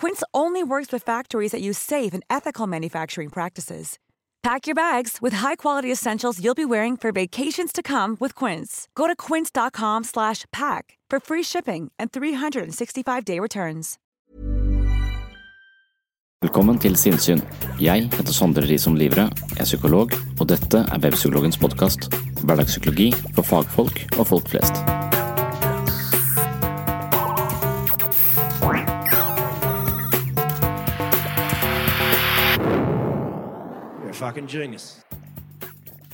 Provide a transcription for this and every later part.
Quince only works with factories that use safe and ethical manufacturing practices. Pack your bags with high-quality essentials you'll be wearing for vacations to come with Quince. Go to quince.com/pack for free shipping and 365-day returns. Velkommen til Sinnsyn. Jeg heter Sondre Risom Livre, er psykolog, og dette er Webpsykologens podkast. Hverdagspsykologi for fagfolk og folk flest.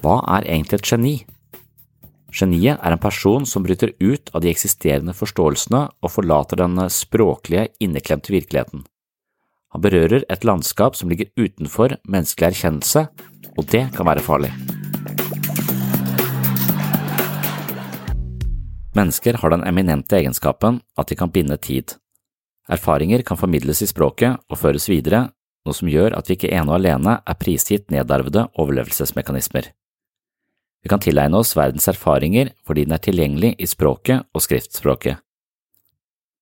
Hva er egentlig et geni? Geniet er en person som bryter ut av de eksisterende forståelsene og forlater den språklige, inneklemte virkeligheten. Han berører et landskap som ligger utenfor menneskelig erkjennelse, og det kan være farlig. Mennesker har den eminente egenskapen at de kan binde tid. Erfaringer kan formidles i språket og føres videre, noe som gjør at vi ikke ene og alene er prisgitt nedarvede overlevelsesmekanismer. Vi kan tilegne oss verdens erfaringer fordi den er tilgjengelig i språket og skriftspråket.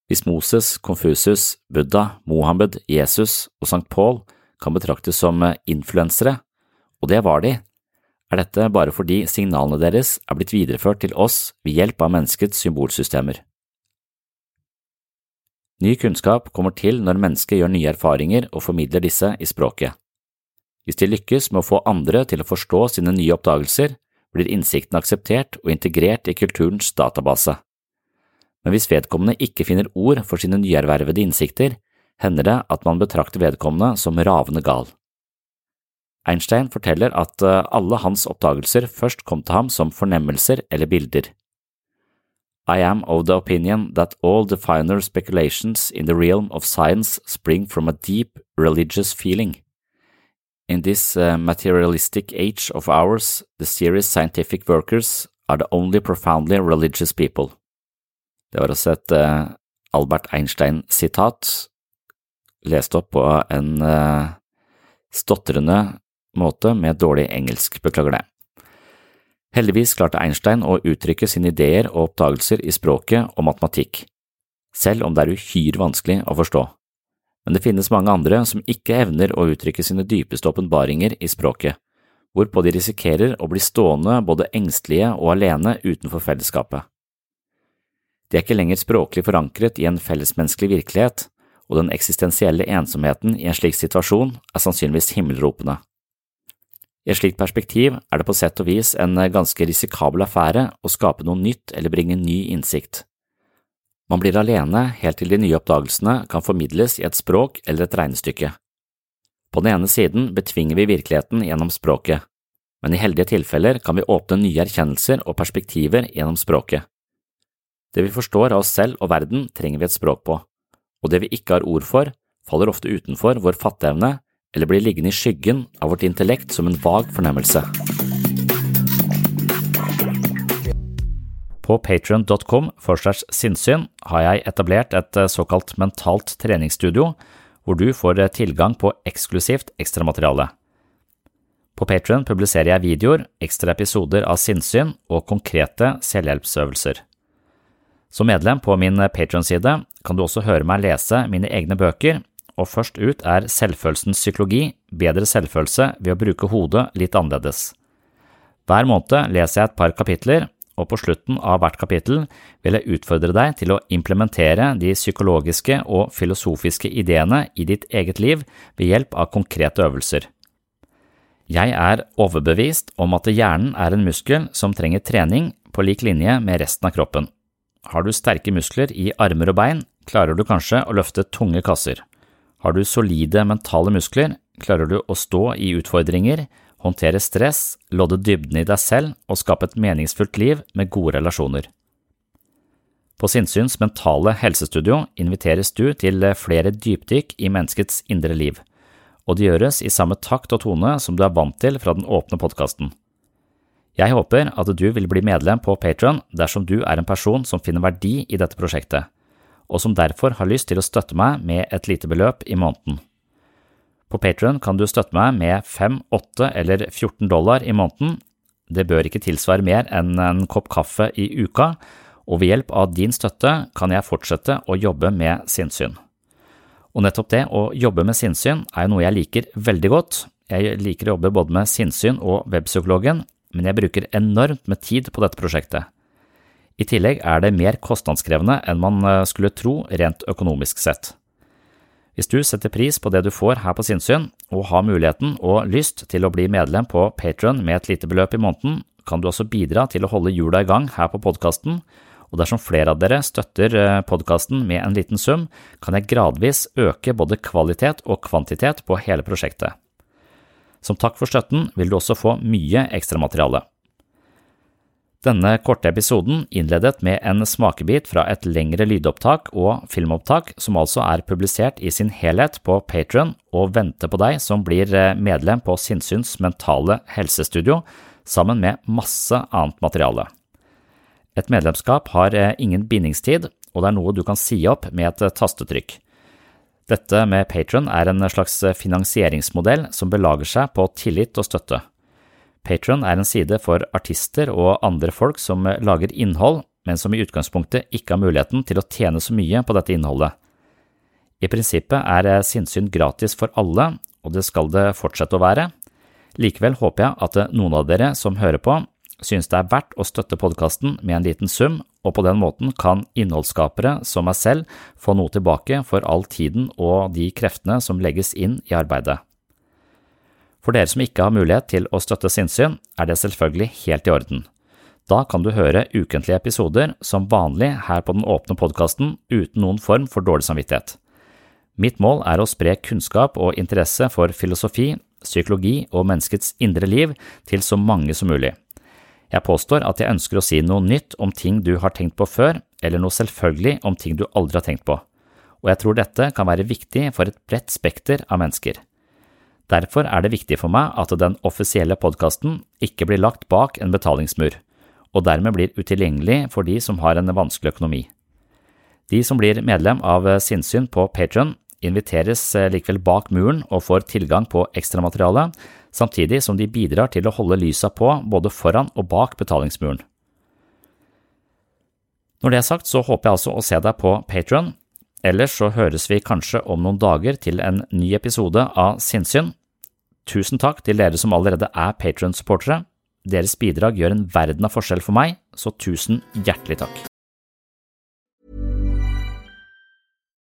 Hvis Moses, Konfusus, Buddha, Mohammed, Jesus og St. Paul kan betraktes som influensere, og det var de, er dette bare fordi signalene deres er blitt videreført til oss ved hjelp av menneskets symbolsystemer. Ny kunnskap kommer til når mennesket gjør nye erfaringer og formidler disse i språket. Hvis de lykkes med å få andre til å forstå sine nye oppdagelser, blir innsikten akseptert og integrert i kulturens database. Men hvis vedkommende ikke finner ord for sine nyervervede innsikter, hender det at man betrakter vedkommende som ravende gal. Einstein forteller at eh, alle hans oppdagelser først kom til ham som fornemmelser eller bilder. I am of the opinion that all the finer speculations in the realm of science spring from a deep religious feeling. In this uh, materialistic age of ours, the serious scientific workers are the only profoundly religious people. Det var også et uh, Albert Einstein-sitat, lest opp på en uh, stotrende måte med dårlig engelsk, beklager det. Heldigvis klarte Einstein å uttrykke sine ideer og oppdagelser i språket og matematikk, selv om det er uhyre vanskelig å forstå. Men det finnes mange andre som ikke evner å uttrykke sine dypeste åpenbaringer i språket, hvorpå de risikerer å bli stående både engstelige og alene utenfor fellesskapet. De er ikke lenger språklig forankret i en fellesmenneskelig virkelighet, og den eksistensielle ensomheten i en slik situasjon er sannsynligvis himmelropende. I et slikt perspektiv er det på sett og vis en ganske risikabel affære å skape noe nytt eller bringe ny innsikt. Man blir alene helt til de nye oppdagelsene kan formidles i et språk eller et regnestykke. På den ene siden betvinger vi virkeligheten gjennom språket, men i heldige tilfeller kan vi åpne nye erkjennelser og perspektiver gjennom språket. Det vi forstår av oss selv og verden, trenger vi et språk på, og det vi ikke har ord for, faller ofte utenfor vår fatteevne eller blir liggende i skyggen av vårt intellekt som en vag fornemmelse. På patrion.com sinnssyn har jeg etablert et eh, såkalt mentalt treningsstudio, hvor du får eh, tilgang på eksklusivt ekstramateriale. På Patrion publiserer jeg videoer, ekstra episoder av sinnssyn og konkrete selvhjelpsøvelser. Som medlem på min Patron-side kan du også høre meg lese mine egne bøker, og først ut er Selvfølelsens psykologi, bedre selvfølelse ved å bruke hodet litt annerledes. Hver måned leser jeg et par kapitler, og på slutten av hvert kapittel vil jeg utfordre deg til å implementere de psykologiske og filosofiske ideene i ditt eget liv ved hjelp av konkrete øvelser. Jeg er overbevist om at hjernen er en muskel som trenger trening på lik linje med resten av kroppen. Har du sterke muskler i armer og bein, klarer du kanskje å løfte tunge kasser. Har du solide mentale muskler, klarer du å stå i utfordringer, håndtere stress, lodde dybden i deg selv og skape et meningsfullt liv med gode relasjoner. På Sinnsyns mentale helsestudio inviteres du til flere dypdykk i menneskets indre liv, og det gjøres i samme takt og tone som du er vant til fra den åpne podkasten. Jeg håper at du vil bli medlem på Patron dersom du er en person som finner verdi i dette prosjektet, og som derfor har lyst til å støtte meg med et lite beløp i måneden. På Patron kan du støtte meg med 5, 8 eller 14 dollar i måneden. Det bør ikke tilsvare mer enn en kopp kaffe i uka, og ved hjelp av din støtte kan jeg fortsette å jobbe med sinnssyn. Og nettopp det å jobbe med sinnssyn er noe jeg liker veldig godt. Jeg liker å jobbe både med sinnssyn og webpsykologen, men jeg bruker enormt med tid på dette prosjektet. I tillegg er det mer kostnadskrevende enn man eh, skulle tro rent økonomisk sett. Hvis du setter pris på det du får her på Sinnsyn, og har muligheten og lyst til å bli medlem på Patron med et lite beløp i måneden, kan du også bidra til å holde hjula i gang her på podkasten, og dersom flere av dere støtter eh, podkasten med en liten sum, kan jeg gradvis øke både kvalitet og kvantitet på hele prosjektet. Som takk for støtten vil du også få mye ekstramateriale. Denne korte episoden innledet med en smakebit fra et lengre lydopptak og filmopptak som altså er publisert i sin helhet på Patron og venter på deg som blir eh, medlem på Sinnsyns mentale helsestudio, sammen med masse annet materiale. Et medlemskap har eh, ingen bindingstid, og det er noe du kan si opp med et eh, tastetrykk. Dette med Patron er en slags finansieringsmodell som belager seg på tillit og støtte. Patron er en side for artister og andre folk som lager innhold, men som i utgangspunktet ikke har muligheten til å tjene så mye på dette innholdet. I prinsippet er sinnssyn gratis for alle, og det skal det fortsette å være. Likevel håper jeg at noen av dere som hører på, synes det er verdt å støtte podkasten med en liten sum, og på den måten kan innholdsskapere som meg selv få noe tilbake for all tiden og de kreftene som legges inn i arbeidet. For dere som ikke har mulighet til å støtte sinnssyn, er det selvfølgelig helt i orden. Da kan du høre ukentlige episoder som vanlig her på den åpne podkasten uten noen form for dårlig samvittighet. Mitt mål er å spre kunnskap og interesse for filosofi, psykologi og menneskets indre liv til så mange som mulig. Jeg påstår at jeg ønsker å si noe nytt om ting du har tenkt på før, eller noe selvfølgelig om ting du aldri har tenkt på, og jeg tror dette kan være viktig for et bredt spekter av mennesker. Derfor er det viktig for meg at den offisielle podkasten ikke blir lagt bak en betalingsmur, og dermed blir utilgjengelig for de som har en vanskelig økonomi. De som blir medlem av Sinnsyn på Patron, inviteres likevel bak muren og får tilgang på ekstramateriale, samtidig som de bidrar til å holde lysa på både foran og bak betalingsmuren. Når det er sagt, så håper jeg altså å se deg på Patron, Ellers så høres vi kanskje om noen dager til en ny episode av Sinnsyn. Tusen takk til dere som allerede er Patron-supportere. Deres bidrag gjør en verden av forskjell for meg, så tusen hjertelig takk.